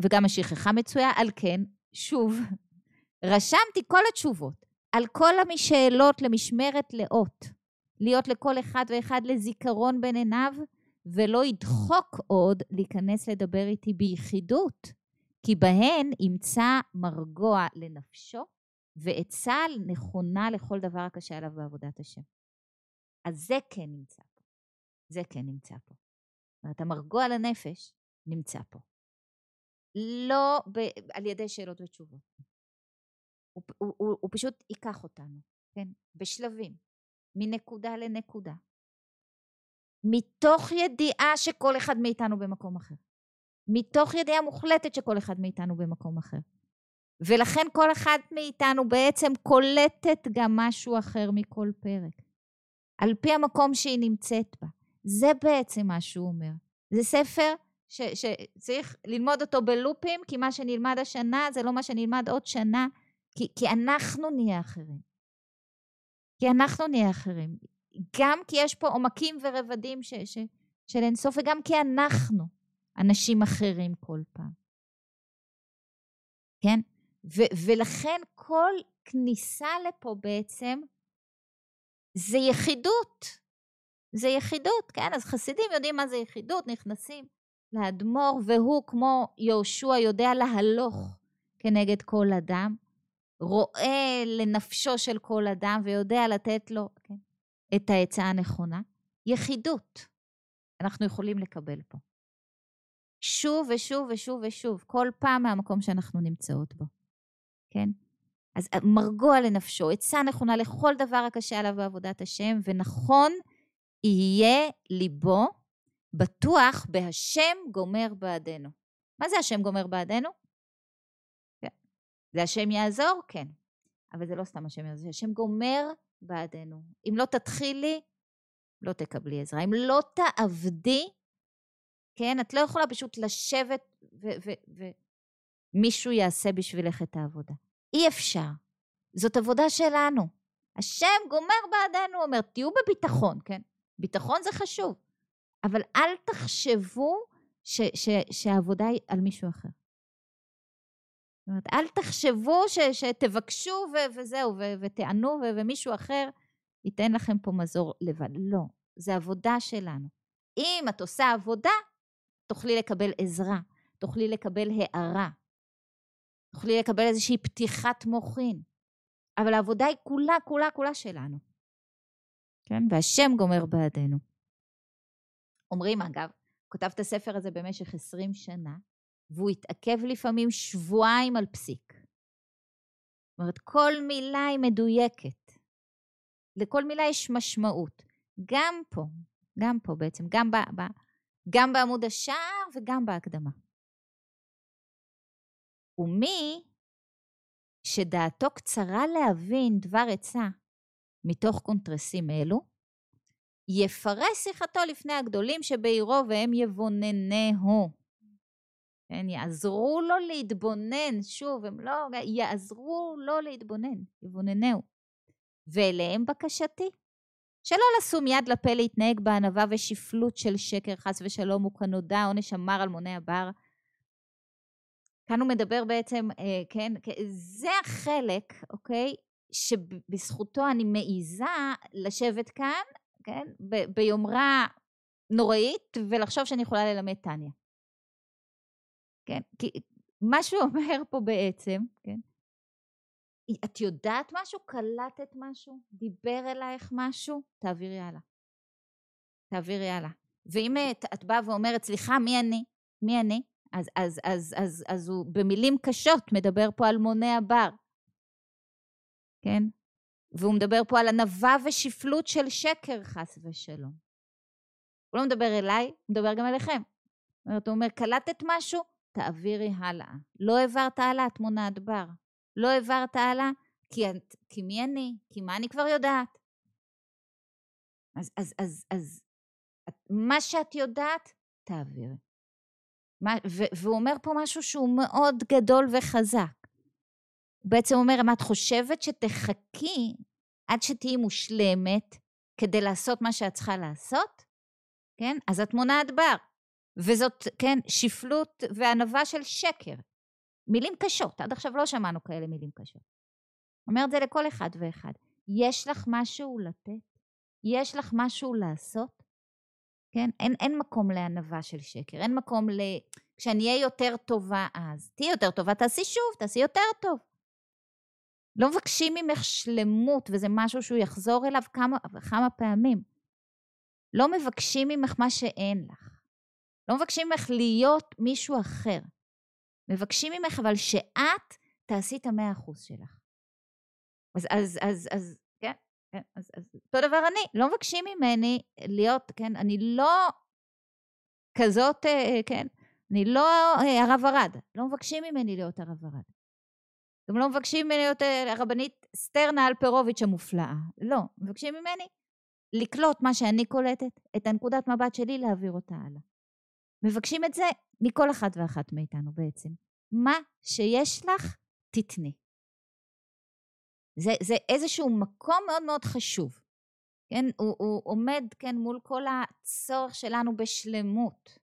וגם השכחה מצויה, על כן, שוב, רשמתי כל התשובות, על כל המשאלות למשמרת לאות, להיות לכל אחד ואחד לזיכרון בין עיניו, ולא ידחוק עוד להיכנס לדבר איתי ביחידות, כי בהן ימצא מרגוע לנפשו ועצה נכונה לכל דבר הקשה עליו בעבודת השם. אז זה כן נמצא פה. זה כן נמצא פה. זאת אומרת, המרגוע לנפש נמצא פה. לא ב- על ידי שאלות ותשובות. הוא, הוא, הוא, הוא פשוט ייקח אותנו, כן? בשלבים, מנקודה לנקודה. מתוך ידיעה שכל אחד מאיתנו במקום אחר. מתוך ידיעה מוחלטת שכל אחד מאיתנו במקום אחר. ולכן כל אחד מאיתנו בעצם קולטת גם משהו אחר מכל פרק. על פי המקום שהיא נמצאת בה. זה בעצם מה שהוא אומר. זה ספר ש, שצריך ללמוד אותו בלופים, כי מה שנלמד השנה זה לא מה שנלמד עוד שנה, כי, כי אנחנו נהיה אחרים. כי אנחנו נהיה אחרים. גם כי יש פה עומקים ורבדים ש, ש, של אינסוף, וגם כי אנחנו אנשים אחרים כל פעם. כן? ו, ולכן כל כניסה לפה בעצם זה יחידות. זה יחידות, כן? אז חסידים יודעים מה זה יחידות, נכנסים לאדמו"ר, והוא כמו יהושע יודע להלוך כנגד כל אדם, רואה לנפשו של כל אדם ויודע לתת לו כן, את העצה הנכונה. יחידות אנחנו יכולים לקבל פה. שוב ושוב ושוב ושוב, כל פעם מהמקום שאנחנו נמצאות בו, כן? אז אה, מרגוע לנפשו, עצה נכונה לכל דבר הקשה עליו בעבודת השם, ונכון יהיה ליבו בטוח בהשם גומר בעדנו. מה זה השם גומר בעדנו? כן. זה השם יעזור? כן. אבל זה לא סתם השם יעזור, זה השם גומר בעדנו. אם לא תתחילי, לא תקבלי עזרה. אם לא תעבדי, כן, את לא יכולה פשוט לשבת ומישהו יעשה בשבילך את העבודה. אי אפשר. זאת עבודה שלנו. השם גומר בעדנו, אומר, תהיו בביטחון, כן? ביטחון זה חשוב, אבל אל תחשבו ש, ש, שהעבודה היא על מישהו אחר. זאת אומרת, אל תחשבו ש, שתבקשו ו, וזהו, ו, ותענו ו, ומישהו אחר ייתן לכם פה מזור לבד. לא, זה עבודה שלנו. אם את עושה עבודה, תוכלי לקבל עזרה, תוכלי לקבל הערה, תוכלי לקבל איזושהי פתיחת מוחין. אבל העבודה היא כולה, כולה, כולה שלנו. כן? והשם גומר בעדנו. אומרים, אגב, כותב את הספר הזה במשך 20 שנה, והוא התעכב לפעמים שבועיים על פסיק. זאת אומרת, כל מילה היא מדויקת. לכל מילה יש משמעות. גם פה, גם פה בעצם, גם, ב, ב, גם בעמוד השער וגם בהקדמה. ומי שדעתו קצרה להבין דבר עצה מתוך קונטרסים אלו, יפרש שיחתו לפני הגדולים שבעירו והם יבוננהו. כן, יעזרו לו להתבונן, שוב, הם לא, יעזרו לו להתבונן, יבוננהו. ואליהם בקשתי, שלא לשום יד לפה להתנהג בענווה ושפלות של שקר, חס ושלום, וכנודע עונש המר על מוני הבר. כאן הוא מדבר בעצם, אה, כן, זה החלק, אוקיי, שבזכותו אני מעיזה לשבת כאן, כן, ב- ביומרה נוראית, ולחשוב שאני יכולה ללמד טניה. כן, כי מה שהוא אומר פה בעצם, כן, את יודעת משהו? קלטת משהו? דיבר אלייך משהו? תעבירי הלאה. תעבירי הלאה. ואם את, את באה ואומרת, סליחה, מי אני? מי אני? אז, אז, אז, אז, אז הוא במילים קשות מדבר פה על מוני הבר, כן? והוא מדבר פה על ענווה ושפלות של שקר, חס ושלום. הוא לא מדבר אליי, הוא מדבר גם אליכם. זאת אומרת, הוא אומר, קלטת משהו? תעבירי הלאה. לא העברת הלאה, את מונעת בר. לא העברת הלאה, כי, את, כי מי אני? כי מה אני כבר יודעת? אז, אז, אז, אז מה שאת יודעת, תעבירי. והוא אומר פה משהו שהוא מאוד גדול וחזק. הוא בעצם אומר, אם את חושבת שתחכי עד שתהיי מושלמת כדי לעשות מה שאת צריכה לעשות, כן? אז את מונעת בר. וזאת, כן, שפלות וענווה של שקר. מילים קשות, עד עכשיו לא שמענו כאלה מילים קשות. אומר את זה לכל אחד ואחד. יש לך משהו לתת? יש לך משהו לעשות? כן? אין, אין מקום לענווה של שקר, אין מקום ל... כשאני אהיה יותר טובה אז. תהיי יותר טובה, תעשי שוב, תעשי יותר טוב. לא מבקשים ממך שלמות, וזה משהו שהוא יחזור אליו כמה וכמה פעמים. לא מבקשים ממך מה שאין לך. לא מבקשים ממך להיות מישהו אחר. מבקשים ממך אבל שאת תעשי את המאה אחוז שלך. אז, אז, אז, אז, אז, אז אותו דבר אני, לא מבקשים ממני להיות, כן, אני לא כזאת, אה, כן, אני לא אה, הרב ארד, לא מבקשים ממני להיות הרב ארד. גם לא מבקשים ממני להיות אה, הרבנית סטרנה אלפרוביץ' המופלאה. לא, מבקשים ממני לקלוט מה שאני קולטת, את הנקודת מבט שלי, להעביר אותה הלאה. מבקשים את זה מכל אחד ואחת מאיתנו בעצם. מה שיש לך, תתני. זה, זה איזשהו מקום מאוד מאוד חשוב. כן, הוא, הוא עומד, כן, מול כל הצורך שלנו בשלמות.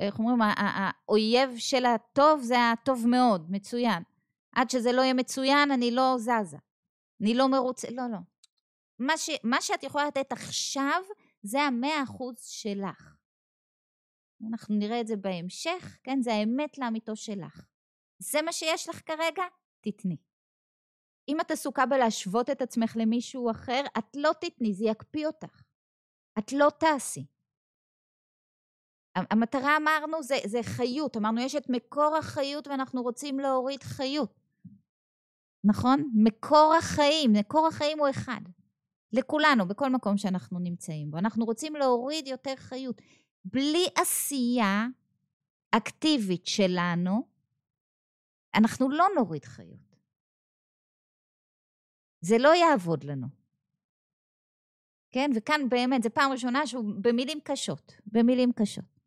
איך אומרים, האויב של הטוב זה הטוב מאוד, מצוין. עד שזה לא יהיה מצוין, אני לא זזה. אני לא מרוצה, לא, לא. מה, ש, מה שאת יכולה לתת עכשיו, זה המאה אחוז שלך. אנחנו נראה את זה בהמשך, כן? זה האמת לאמיתו שלך. זה מה שיש לך כרגע, תתני. אם את עסוקה בלהשוות את עצמך למישהו אחר, את לא תתני, זה יקפיא אותך. את לא תעשי. המטרה אמרנו זה, זה חיות, אמרנו יש את מקור החיות ואנחנו רוצים להוריד חיות. נכון? מקור החיים, מקור החיים הוא אחד. לכולנו, בכל מקום שאנחנו נמצאים בו. אנחנו רוצים להוריד יותר חיות. בלי עשייה אקטיבית שלנו, אנחנו לא נוריד חיות. זה לא יעבוד לנו. כן? וכאן באמת, זו פעם ראשונה שהוא במילים קשות, במילים קשות.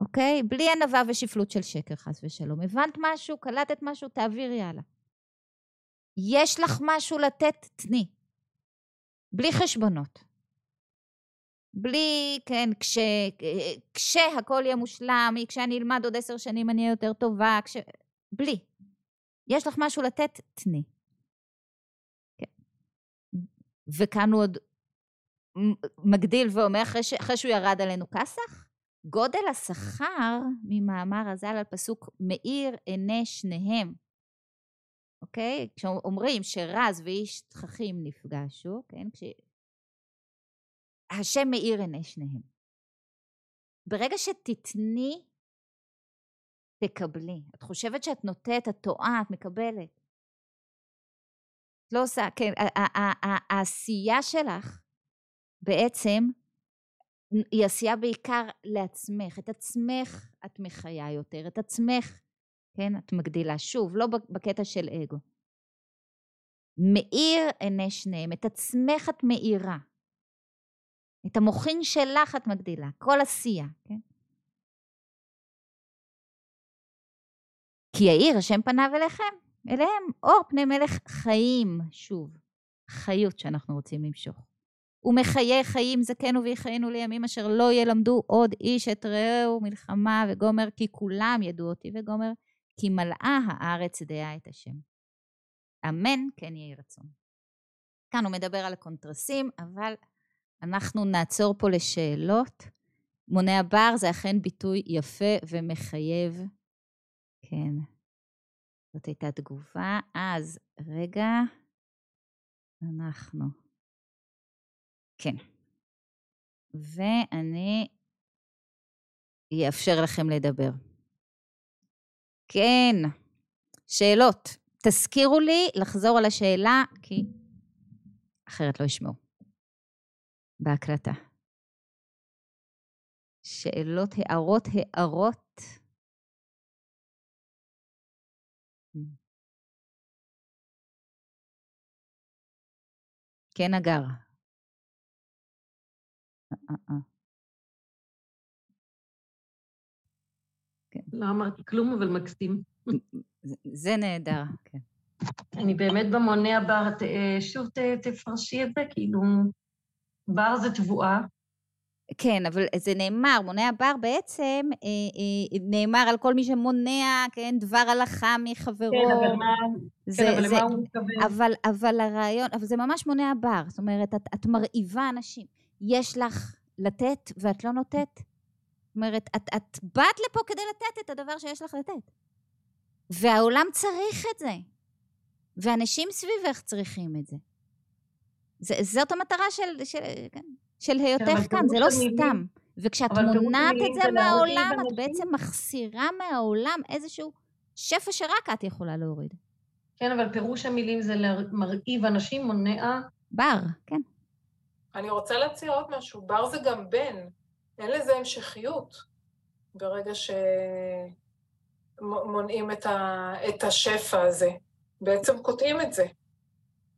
אוקיי? בלי ענווה ושפלות של שקר, חס ושלום. הבנת משהו, קלטת משהו, תעבירי הלאה. יש לך משהו לתת, תני. בלי חשבונות. בלי, כן, כש, כשהכול יהיה מושלם, כשאני אלמד עוד עשר שנים אני אהיה יותר טובה, כש... בלי. יש לך משהו לתת, תני. כן. וכאן הוא עוד מגדיל ואומר, אחרי, ש... אחרי שהוא ירד עלינו כסח, גודל השכר ממאמר הז"ל על פסוק מאיר עיני שניהם. אוקיי? כשאומרים שרז ואיש תככים נפגשו, כן? כש... השם מאיר עיני שניהם. ברגע שתתני, תקבלי. את חושבת שאת נוטעת, את טועה, את מקבלת. את לא עושה, כן, העשייה שלך בעצם היא עשייה בעיקר לעצמך. את עצמך את מחיה יותר, את עצמך, כן, את מגדילה. שוב, לא בקטע של אגו. מאיר עיני שניהם, את עצמך את מאירה. את המוחין שלך את מגדילה, כל עשייה, כן? כי יאיר השם פניו אליכם, אליהם אור פני מלך חיים, שוב, חיות שאנחנו רוצים למשוך. ומחיי חיים זכנו ויחיינו לימים אשר לא ילמדו עוד איש את רעהו מלחמה וגומר, כי כולם ידעו אותי וגומר, כי מלאה הארץ דעה את השם. אמן כן יהי רצון. כאן הוא מדבר על הקונטרסים, אבל אנחנו נעצור פה לשאלות. מונה הבר זה אכן ביטוי יפה ומחייב. כן. זאת הייתה תגובה. אז, רגע, אנחנו. כן. ואני אאפשר לכם לדבר. כן, שאלות. תזכירו לי לחזור על השאלה, כי אחרת לא ישמעו. בהקלטה. שאלות, הערות, הערות. כן, אגר. אה, אה, כן. לא אמרתי כלום, אבל מקסים. זה נהדר, כן. אני באמת במונה הבא, שוב תפרשי את זה, כאילו... בר זה תבואה. כן, אבל זה נאמר, מונע בר בעצם אה, אה, נאמר על כל מי שמונע, כן, דבר הלכה מחברו. כן, אבל מה, זה, כן, אבל זה, למה הוא מתכוון? אבל, אבל הרעיון, אבל זה ממש מונע בר, זאת אומרת, את, את מרעיבה אנשים. יש לך לתת ואת לא נותנת. זאת אומרת, את, את באת לפה כדי לתת את הדבר שיש לך לתת. והעולם צריך את זה. ואנשים סביבך צריכים את זה. זה, זאת המטרה של, של, כן, של היותך כאן, זה לא סתם. וכשאת מונעת את זה מהעולם, את בעצם מחסירה מהעולם איזשהו שפע שרק את יכולה להוריד. כן, אבל פירוש המילים זה מרעיב אנשים, מונע... בר, כן. אני רוצה להציע עוד משהו, בר זה גם בן, אין לזה המשכיות ברגע שמונעים את, ה... את השפע הזה. בעצם קוטעים את זה.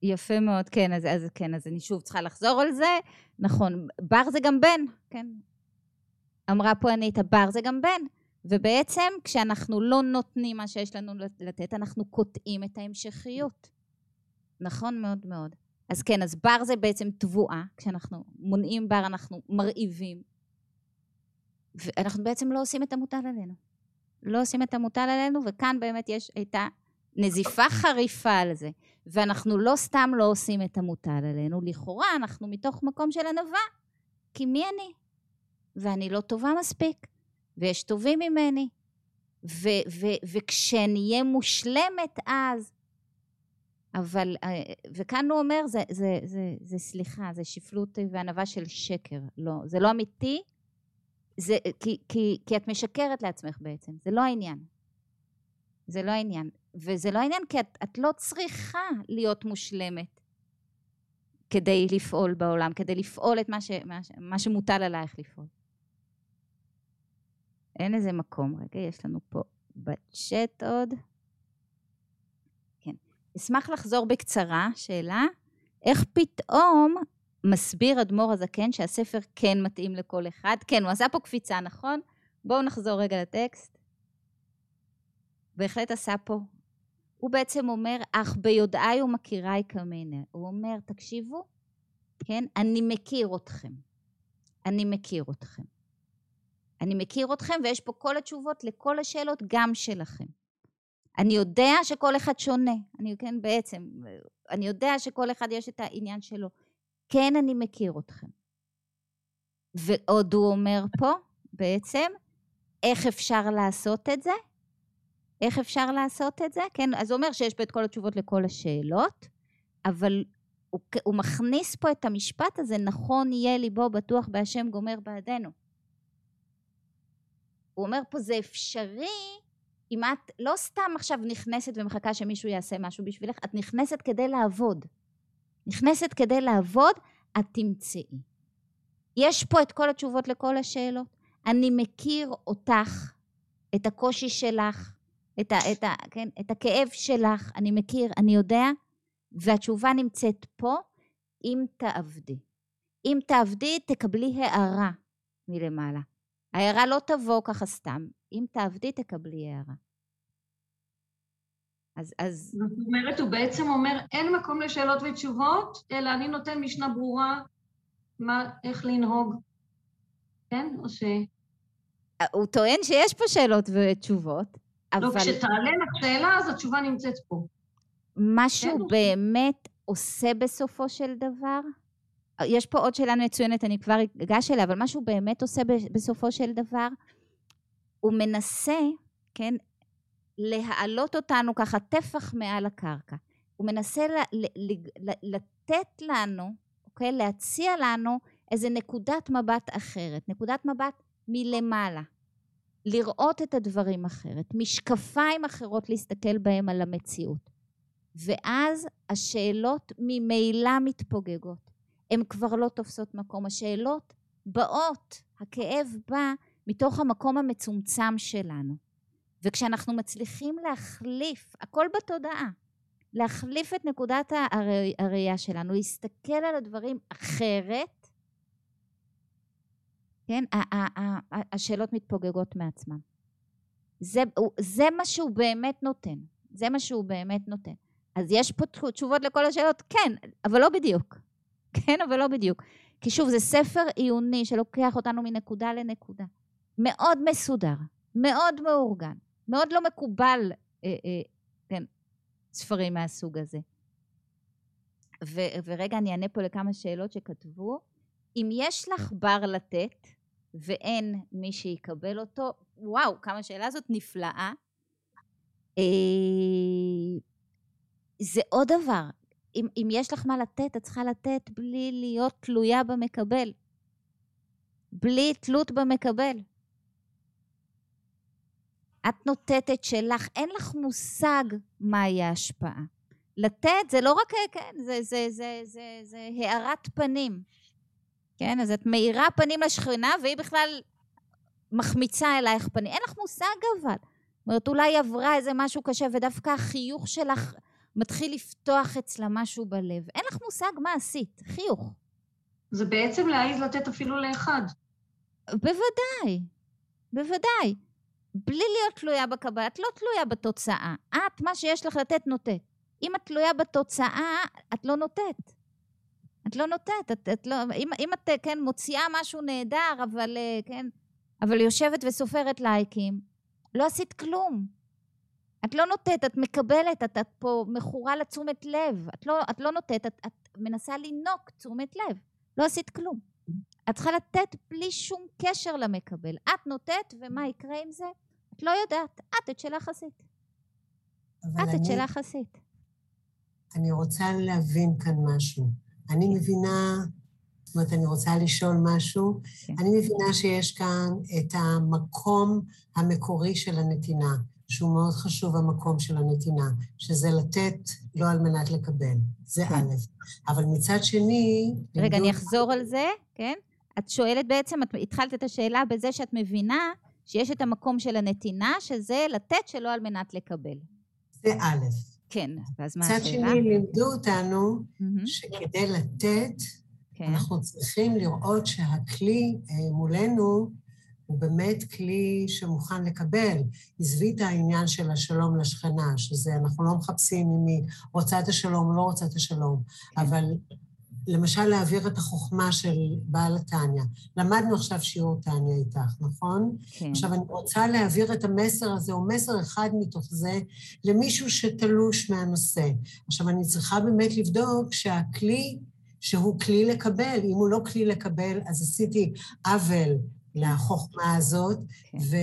יפה מאוד, כן, אז, אז כן, אז אני שוב צריכה לחזור על זה. נכון, בר זה גם בן, כן. אמרה פה אניטה, בר זה גם בן. ובעצם כשאנחנו לא נותנים מה שיש לנו לתת, אנחנו קוטעים את ההמשכיות. נכון מאוד מאוד. אז כן, אז בר זה בעצם תבואה, כשאנחנו מונעים בר אנחנו מרעיבים. ואנחנו בעצם לא עושים את המוטל עלינו. לא עושים את המוטל עלינו, וכאן באמת יש, הייתה נזיפה חריפה על זה. ואנחנו לא סתם לא עושים את המוטל עלינו, לכאורה אנחנו מתוך מקום של ענווה, כי מי אני? ואני לא טובה מספיק, ויש טובים ממני, ו- ו- וכשאני אהיה מושלמת אז, אבל, אה, וכאן הוא אומר, זה, זה, זה, זה סליחה, זה שפלות וענווה של שקר, לא, זה לא אמיתי, זה, כי, כי, כי את משקרת לעצמך בעצם, זה לא העניין. זה לא העניין. וזה לא העניין, כי את, את לא צריכה להיות מושלמת כדי לפעול בעולם, כדי לפעול את מה, ש, מה, מה שמוטל עלייך לפעול. אין איזה מקום. רגע, יש לנו פה בצ'אט עוד. כן. אשמח לחזור בקצרה, שאלה. איך פתאום מסביר אדמו"ר הזקן שהספר כן מתאים לכל אחד? כן, הוא עשה פה קפיצה, נכון? בואו נחזור רגע לטקסט. בהחלט עשה פה הוא בעצם אומר, אך ביודעי ומכירי כמנה. הוא אומר, תקשיבו, כן, אני מכיר אתכם. אני מכיר אתכם. אני מכיר אתכם ויש פה כל התשובות לכל השאלות גם שלכם. אני יודע שכל אחד שונה, אני כן בעצם, אני יודע שכל אחד יש את העניין שלו. כן, אני מכיר אתכם. ועוד הוא אומר פה, בעצם איך אפשר לעשות את זה, איך אפשר לעשות את זה, כן? אז הוא אומר שיש פה את כל התשובות לכל השאלות, אבל הוא, הוא מכניס פה את המשפט הזה, נכון יהיה ליבו בטוח בהשם גומר בעדנו. הוא אומר פה זה אפשרי אם את לא סתם עכשיו נכנסת ומחכה שמישהו יעשה משהו בשבילך, את נכנסת כדי לעבוד. נכנסת כדי לעבוד, את תמצאי. יש פה את כל התשובות לכל השאלות. אני מכיר אותך, את הקושי שלך, את, ה, את, ה, כן, את הכאב שלך, אני מכיר, אני יודע, והתשובה נמצאת פה, אם תעבדי. אם תעבדי, תקבלי הערה מלמעלה. ההערה לא תבוא ככה סתם, אם תעבדי, תקבלי הערה. אז, אז... זאת אומרת, הוא בעצם אומר, אין מקום לשאלות ותשובות, אלא אני נותן משנה ברורה מה, איך לנהוג. כן? או ש... הוא טוען שיש פה שאלות ותשובות, אבל... לא, כשתעלה לך שאלה, אז התשובה נמצאת פה. משהו כן, באמת עושה בסופו של דבר? יש פה עוד שאלה מצוינת, אני כבר אגש אליה, אבל משהו באמת עושה בסופו של דבר? הוא מנסה, כן, להעלות אותנו ככה טפח מעל הקרקע. הוא מנסה ל- ל- ל- לתת לנו, אוקיי? להציע לנו איזה נקודת מבט אחרת, נקודת מבט מלמעלה. לראות את הדברים אחרת, משקפיים אחרות להסתכל בהם על המציאות. ואז השאלות ממילא מתפוגגות. הן כבר לא תופסות מקום. השאלות באות, הכאב בא מתוך המקום המצומצם שלנו. וכשאנחנו מצליחים להחליף, הכל בתודעה, להחליף את נקודת הראייה שלנו, להסתכל על הדברים אחרת, כן, השאלות מתפוגגות מעצמן. זה, זה מה שהוא באמת נותן. זה מה שהוא באמת נותן. אז יש פה תשובות לכל השאלות? כן, אבל לא בדיוק. כן, אבל לא בדיוק. כי שוב, זה ספר עיוני שלוקח אותנו מנקודה לנקודה. מאוד מסודר, מאוד מאורגן, מאוד לא מקובל, אה, אה, כן, ספרים מהסוג הזה. ו- ורגע, אני אענה פה לכמה שאלות שכתבו. אם יש לך בר לתת ואין מי שיקבל אותו, וואו, כמה שאלה הזאת נפלאה. אה, זה עוד דבר, אם, אם יש לך מה לתת, את צריכה לתת בלי להיות תלויה במקבל. בלי תלות במקבל. את נותנת שלך, אין לך מושג מהי ההשפעה. לתת זה לא רק, כן, זה, זה, זה, זה, זה הארת פנים. כן, אז את מאירה פנים לשכנה והיא בכלל מחמיצה אלייך פנים. אין לך מושג אבל. זאת אומרת, אולי עברה איזה משהו קשה ודווקא החיוך שלך מתחיל לפתוח אצלה משהו בלב. אין לך מושג מה עשית, חיוך. זה בעצם להעיז לתת אפילו לאחד. בוודאי, בוודאי. בלי להיות תלויה בקבלה, את לא תלויה בתוצאה. את, מה שיש לך לתת, נותנת. אם את תלויה בתוצאה, את לא נותנת. את לא נותנת, את, את לא, אם, אם את, כן, מוציאה משהו נהדר, אבל, אה, כן, אבל יושבת וסופרת לייקים, לא עשית כלום. את לא נותנת, את מקבלת, את, את פה מכורה לתשומת לב. את לא, את לא נותנת, את, את מנסה לינוק תשומת לב. לא עשית כלום. את צריכה לתת בלי שום קשר למקבל. את נותנת, ומה יקרה עם זה? את לא יודעת. את את שלך עשית. את את שלך עשית. אני רוצה להבין כאן משהו. אני כן. מבינה, זאת אומרת, אני רוצה לשאול משהו. כן. אני מבינה שיש כאן את המקום המקורי של הנתינה. שהוא מאוד חשוב המקום של הנתינה, שזה לתת לא על מנת לקבל. זה כן. א', אבל מצד שני... רגע, אני אחזור על זה, כן? את שואלת בעצם, את התחלת את השאלה בזה שאת מבינה שיש את המקום של הנתינה, שזה לתת שלא על מנת לקבל. זה א'. כן, ואז מה השאלה? מצד שני, לימדו אותנו. שכדי לתת, כן. אנחנו צריכים לראות שהכלי אה, מולנו הוא באמת כלי שמוכן לקבל. עזבי את העניין של השלום לשכנה, שזה, אנחנו לא מחפשים אם היא רוצה את השלום או לא רוצה את השלום, כן. אבל למשל להעביר את החוכמה של בעל התניא. למדנו עכשיו שיעור תניא איתך, נכון? כן. עכשיו, אני רוצה להעביר את המסר הזה, או מסר אחד מתוך זה, למישהו שתלוש מהנושא. עכשיו, אני צריכה באמת לבדוק שהכלי, שהוא כלי לקבל, אם הוא לא כלי לקבל, אז עשיתי עוול לחוכמה הזאת, כן. ו...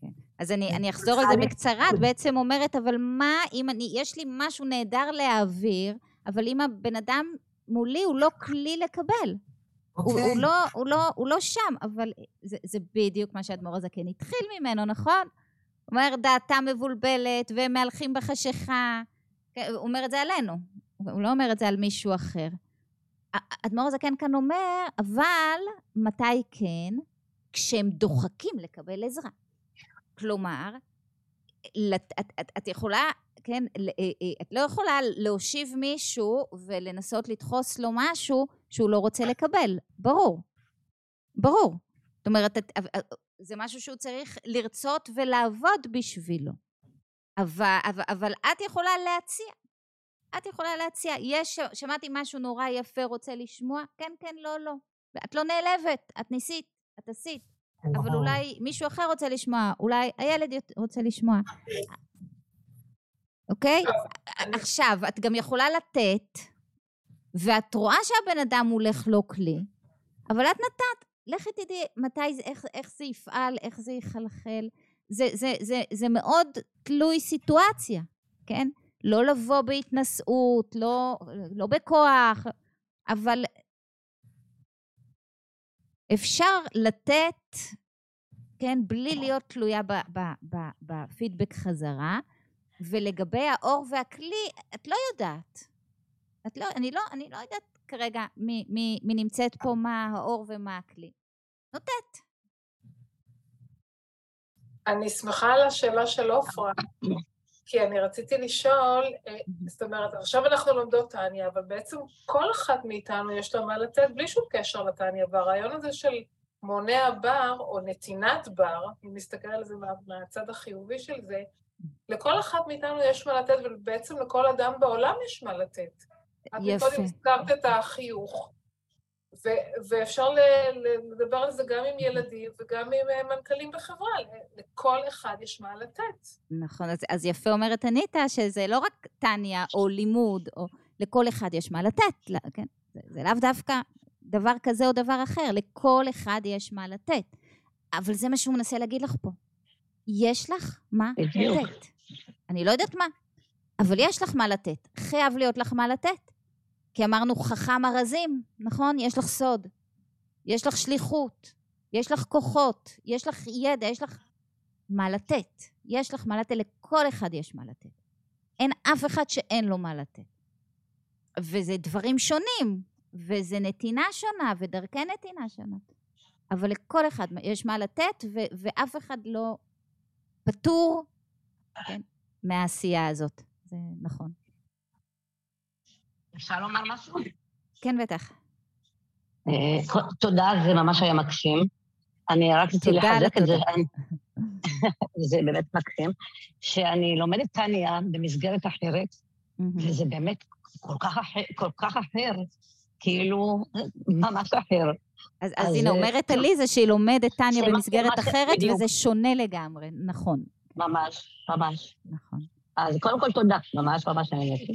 כן. אז אני, אני אחזור על זה בקצרה, את בעצם אומרת, אבל מה אם אני, יש לי משהו נהדר להעביר, אבל אם הבן אדם מולי הוא לא כלי לקבל. Okay. הוא, הוא, אוקיי. לא, הוא, לא, הוא לא שם, אבל זה, זה בדיוק מה שאדמו"ר הזקן התחיל ממנו, נכון? הוא אומר, דעתם מבולבלת, והם מהלכים בחשיכה. כן, הוא אומר את זה עלינו, הוא לא אומר את זה על מישהו אחר. אדמו"ר הזקן כאן אומר, אבל מתי כן? כשהם דוחקים לקבל עזרה. כלומר, את, את, את יכולה, כן, אה, אה, את לא יכולה להושיב מישהו ולנסות לדחוס לו משהו שהוא לא רוצה לקבל, ברור. ברור. זאת אומרת, את, זה משהו שהוא צריך לרצות ולעבוד בשבילו. אבל, אבל, אבל את יכולה להציע. את יכולה להציע. יש, שמעתי משהו נורא יפה, רוצה לשמוע? כן, כן, לא, לא. את לא נעלבת, את ניסית, את עשית. אבל אולי מישהו אחר רוצה לשמוע, אולי הילד רוצה לשמוע. אוקיי? עכשיו, את גם יכולה לתת, ואת רואה שהבן אדם הולך לא כלי, אבל את נתת, לכי תדעי מתי זה, איך, איך זה יפעל, איך זה יחלחל. זה, זה, זה, זה מאוד תלוי סיטואציה, כן? לא לבוא בהתנשאות, לא, לא בכוח, אבל אפשר לתת, כן, בלי להיות תלויה בפידבק חזרה, ולגבי האור והכלי, את לא יודעת. את לא, אני, לא, אני לא יודעת כרגע מי, מי, מי נמצאת פה, מה האור ומה הכלי. נותנת. אני שמחה על השאלה של עופרה, כי אני רציתי לשאול, אה, זאת אומרת, עכשיו אנחנו לומדות טניה, אבל בעצם כל אחת מאיתנו יש לה מה לתת בלי שום קשר לטניה, והרעיון הזה של מונע בר, או נתינת בר, אם נסתכל על זה מה, מהצד החיובי של זה, לכל אחת מאיתנו יש מה לתת, ובעצם לכל אדם בעולם יש מה לתת. יפה. את קודם הזכרת את החיוך. ו- ואפשר ל- לדבר על זה גם עם ילדים וגם עם אה, מנכ"לים בחברה, לכל אחד יש מה לתת. נכון, אז, אז יפה אומרת אניטה שזה לא רק טניה או לימוד, או לכל אחד יש מה לתת, כן? זה, זה לאו דווקא דבר כזה או דבר אחר, לכל אחד יש מה לתת. אבל זה מה שהוא מנסה להגיד לך פה. יש לך מה. לתת. אני לא יודעת מה, אבל יש לך מה לתת. חייב להיות לך מה לתת. כי אמרנו חכם ארזים, נכון? יש לך סוד, יש לך שליחות, יש לך כוחות, יש לך ידע, יש לך מה לתת. יש לך מה לתת, לכל אחד יש מה לתת. אין אף אחד שאין לו מה לתת. וזה דברים שונים, וזה נתינה שונה, ודרכי נתינה שונות. אבל לכל אחד יש מה לתת, ו- ואף אחד לא פטור כן, מהעשייה הזאת. זה נכון. אפשר לומר משהו? כן, בטח. אה, תודה, זה ממש היה מקסים. אני רק רציתי לחזק את זה, זה באמת מקסים, שאני לומדת טניה במסגרת אחרת, וזה באמת כל כך אחר, כל כך אחר, כאילו, ממש אחר. אז, אז, אז הנה, אומרת עליזה שהיא לומדת טניה במסגרת אחרת, בדיוק. וזה שונה לגמרי, נכון. ממש, ממש. נכון. אז קודם כל תודה, ממש ממש נהניתי.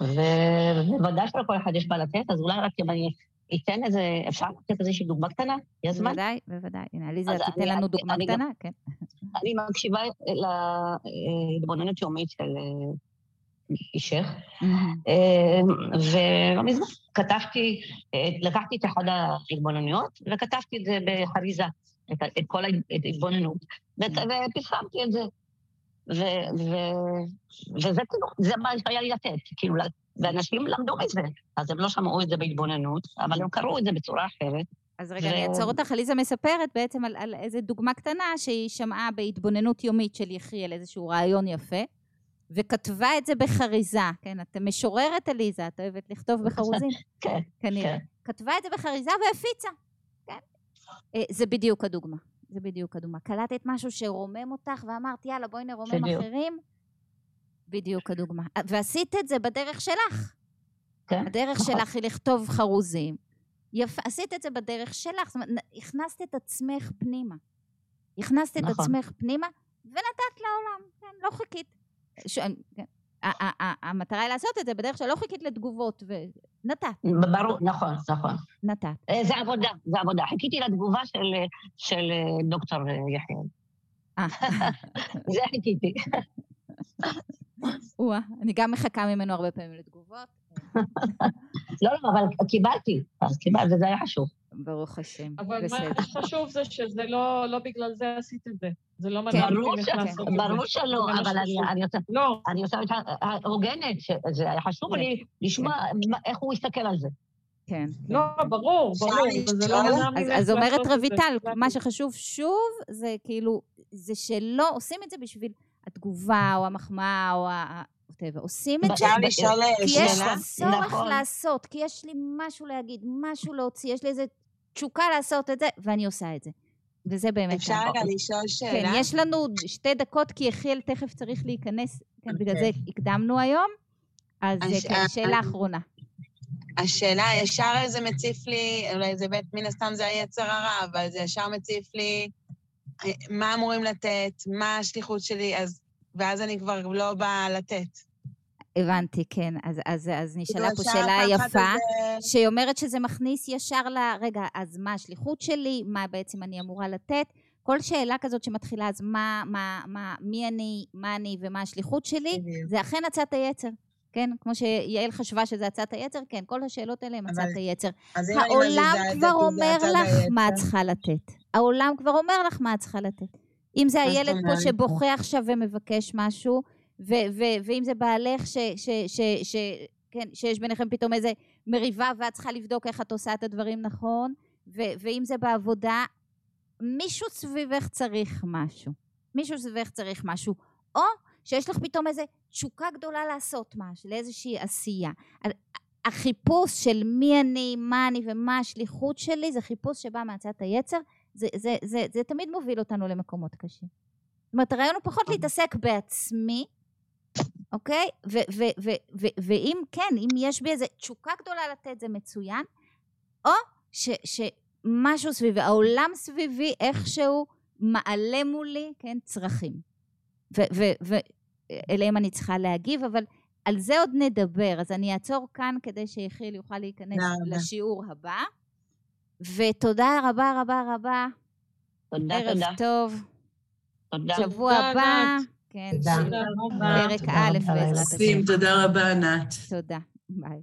ובוודאי שלכל אחד יש מה לתת, אז אולי רק אם אני אתן איזה, אפשר לתת איזושהי דוגמה קטנה? יש זמן? בוודאי, בוודאי. הנה, עליזה, תיתן לנו דוגמה קטנה, כן. אני מקשיבה להתבוננות יומית של אה, אישך, אה, ולא מזמן כתבתי, אה, לקחתי את אחת ההתבוננויות וכתבתי את זה בחריזה, את כל ההתבוננות, ופרסמתי את זה. ו- ו- וזה כאילו, זה מה שהיה לי לתת, כאילו, ואנשים למדו את זה, אז הם לא שמעו את זה בהתבוננות, אבל הם קראו את זה בצורה אחרת. אז רגע, ו... אני אעצור אותך. עליזה מספרת בעצם על, על איזה דוגמה קטנה שהיא שמעה בהתבוננות יומית של יחיאל, איזשהו רעיון יפה, וכתבה את זה בחריזה, כן? את משוררת, עליזה, את אוהבת לכתוב בחרוזים? כן, כנראה. כן. כתבה את זה בחריזה והפיצה, כן? אה, זה בדיוק הדוגמה. זה בדיוק הדוגמה. קלטת משהו שרומם אותך ואמרת, יאללה, בואי נרומם בדיוק. אחרים? בדיוק הדוגמה. ועשית את זה בדרך שלך. כן. הדרך נכון. שלך היא לכתוב חרוזים. יפה, עשית את זה בדרך שלך. זאת אומרת, הכנסת את עצמך פנימה. הכנסת נכון. את עצמך פנימה ונתת לעולם, כן, לא חיכית. ש... המטרה היא לעשות את זה בדרך שלא חיכית לתגובות, ונתת. ברור, נכון, נכון. נתת. אה, זה עבודה, זה עבודה. חיכיתי לתגובה של דוקטור יחיאל. זה חיכיתי. אני גם מחכה ממנו הרבה פעמים לתגובות. לא, לא, אבל קיבלתי, אז קיבלתי, וזה היה חשוב. ברוך השם, אבל בסדר. מה שחשוב זה שזה לא, לא בגלל זה עשית את זה. זה לא מעניין אותי איך לעשות את זה. ברור שלא, אבל אני עושה לא. אני עושה את ההוגנת, שזה היה חשוב לי לשמוע איך הוא יסתכל על זה. כן. לא, ברור, ברור, לא ממך אז אומרת רויטל, מה שחשוב שוב, זה כאילו, זה שלא עושים את זה בשביל התגובה, או המחמאה, או ה... עושים את זה, כי יש צורך נכון. לעשות, כי יש לי משהו להגיד, משהו להוציא, יש לי איזה תשוקה לעשות את זה, ואני עושה את זה. וזה באמת... אפשר רגע לשאול שאלה? כן, יש לנו שתי דקות, כי יחיאל תכף צריך להיכנס, כן, בגלל זה אוקיי. הקדמנו היום. אז כן, שאלה אחרונה. השאלה, ישר זה מציף לי, אולי זה בית, מן הסתם זה היצר הרע, אבל זה ישר מציף לי אה, מה אמורים לתת, מה השליחות שלי, אז, ואז אני כבר לא באה לתת. הבנתי, כן. אז, אז, אז נשאלה פה שאלה יפה, זה... שהיא אומרת שזה מכניס ישר ל... רגע, אז מה השליחות שלי? מה בעצם אני אמורה לתת? כל שאלה כזאת שמתחילה, אז מה, מה, מה, מי אני, מה אני ומה השליחות שלי, זה אכן הצעת היצר. כן? כמו שיעל חשבה שזה הצעת היצר, כן, כל השאלות האלה הן הצעת היצר. העולם כבר אומר לך מה את צריכה לתת. העולם כבר אומר לך מה את צריכה לתת. אם זה הילד פה שבוכה עכשיו ומבקש משהו, ו- ו- ואם זה בעלך ש- ש- ש- ש- כן, שיש ביניכם פתאום איזה מריבה ואת צריכה לבדוק איך את עושה את הדברים נכון, ו- ואם זה בעבודה, מישהו סביבך צריך משהו. מישהו סביבך צריך משהו. או שיש לך פתאום איזו תשוקה גדולה לעשות משהו, לאיזושהי עשייה. החיפוש של מי אני, מה אני ומה השליחות שלי, זה חיפוש שבא מהצד היצר, זה, זה, זה, זה, תמיד מוביל אותנו למקומות קשים. זאת אומרת, הרעיון הוא פחות להתעסק בעצמי, אוקיי? ואם כן, אם יש בי איזו תשוקה גדולה לתת, זה מצוין, או ש, שמשהו סביבי, העולם סביבי איכשהו מעלה מולי, כן, צרכים. ואליהם אני צריכה להגיב, אבל על זה עוד נדבר. אז אני אעצור כאן כדי שיחיל יוכל להיכנס לשיעור הבא. ותודה רבה רבה רבה. תודה, ערב תודה. ערב טוב. תודה. שבוע הבא. כן, פרק א' בעזרת השם. תודה רבה, ענת. תודה, ביי.